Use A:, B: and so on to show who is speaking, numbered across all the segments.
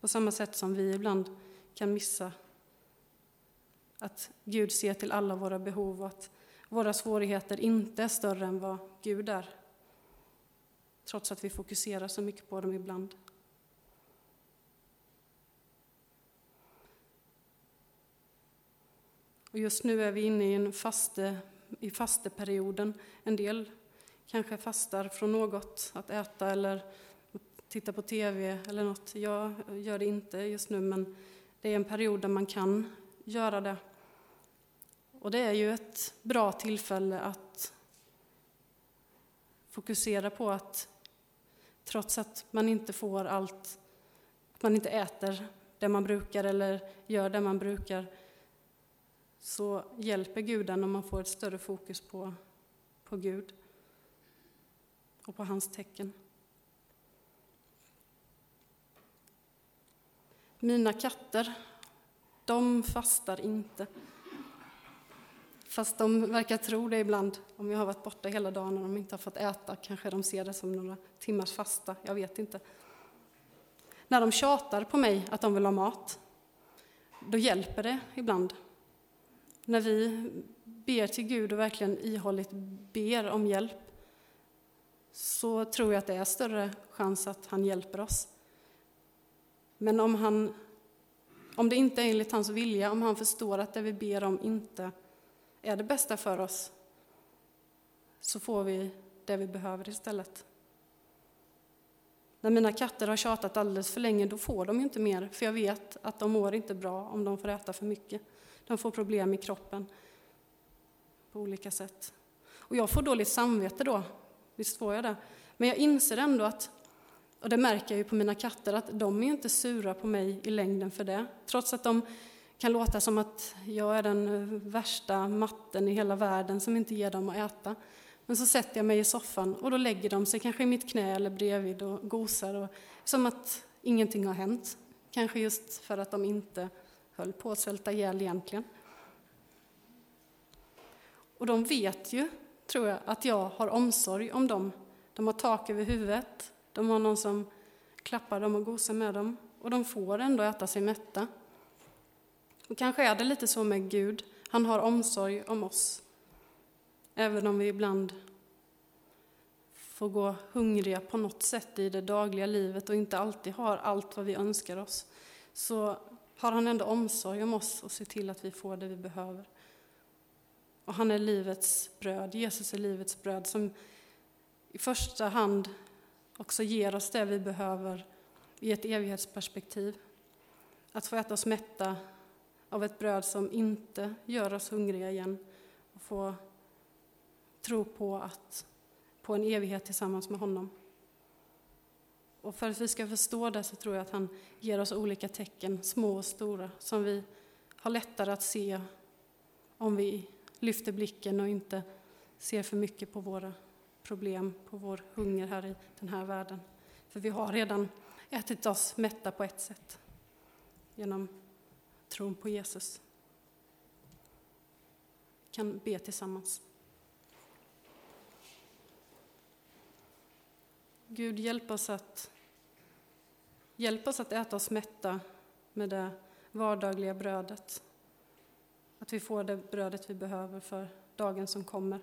A: På samma sätt som vi ibland kan missa att Gud ser till alla våra behov och att våra svårigheter inte är större än vad Gud är. Trots att vi fokuserar så mycket på dem ibland. Och just nu är vi inne i en faste, i fasteperioden. En del kanske fastar från något, att äta eller titta på TV eller något. Jag gör det inte just nu, men det är en period där man kan göra det. Och det är ju ett bra tillfälle att fokusera på att trots att man inte får allt, att man inte äter det man brukar eller gör det man brukar, så hjälper Guden om man får ett större fokus på, på Gud och på hans tecken. Mina katter, de fastar inte. Fast de verkar tro det ibland. Om jag har varit borta hela dagen och de inte har fått äta kanske de ser det som några timmars fasta. Jag vet inte. När de tjatar på mig att de vill ha mat, då hjälper det ibland. När vi ber till Gud och verkligen ihålligt ber om hjälp, så tror jag att det är större chans att han hjälper oss. Men om, han, om det inte är enligt hans vilja, om han förstår att det vi ber om inte är det bästa för oss, så får vi det vi behöver istället. När mina katter har tjatat alldeles för länge, då får de inte mer, för jag vet att de mår inte bra om de får äta för mycket. De får problem i kroppen på olika sätt. Och jag får dåligt samvete då, visst får jag det. Men jag inser ändå att, och det märker jag ju på mina katter, att de är inte sura på mig i längden för det. Trots att de kan låta som att jag är den eh, värsta matten i hela världen som inte ger dem att äta. Men så sätter jag mig i soffan och då lägger de sig kanske i mitt knä eller bredvid och gosar. Och, som att ingenting har hänt. Kanske just för att de inte höll på att svälta ihjäl egentligen. Och de vet ju, tror jag, att jag har omsorg om dem. De har tak över huvudet, de har någon som klappar dem och gosar med dem. Och de får ändå äta sig mätta. Och kanske är det lite så med Gud. Han har omsorg om oss. Även om vi ibland får gå hungriga på något sätt i det dagliga livet och inte alltid har allt vad vi önskar oss, så har han ändå omsorg om oss och ser till att vi får det vi behöver. Och han är livets bröd, Jesus är livets bröd som i första hand också ger oss det vi behöver i ett evighetsperspektiv. Att få äta oss mätta av ett bröd som inte gör oss hungriga igen och få tro på, att, på en evighet tillsammans med honom. Och för att vi ska förstå det så tror jag att han ger oss olika tecken, små och stora, som vi har lättare att se om vi lyfter blicken och inte ser för mycket på våra problem, på vår hunger här i den här världen. För vi har redan ätit oss mätta på ett sätt, genom tron på Jesus. Vi kan be tillsammans. Gud, hjälp oss att, hjälp oss att äta oss mätta med det vardagliga brödet. Att vi får det brödet vi behöver för dagen som kommer.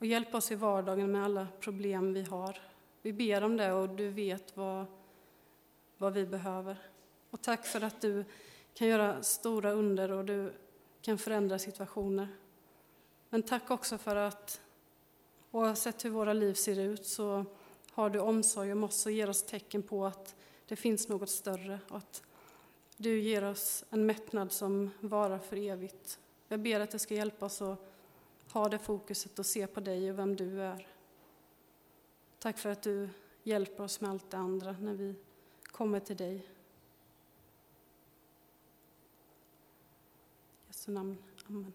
A: Och hjälp oss i vardagen med alla problem vi har. Vi ber om det och du vet vad, vad vi behöver. Och tack för att du kan göra stora under och du kan förändra situationer. Men tack också för att oavsett hur våra liv ser ut så har du omsorg om oss och ger oss tecken på att det finns något större och att du ger oss en mättnad som varar för evigt. Jag ber att det ska hjälpa oss att ha det fokuset och se på dig och vem du är. Tack för att du hjälper oss med allt det andra när vi kommer till dig. I Jesu namn. Amen.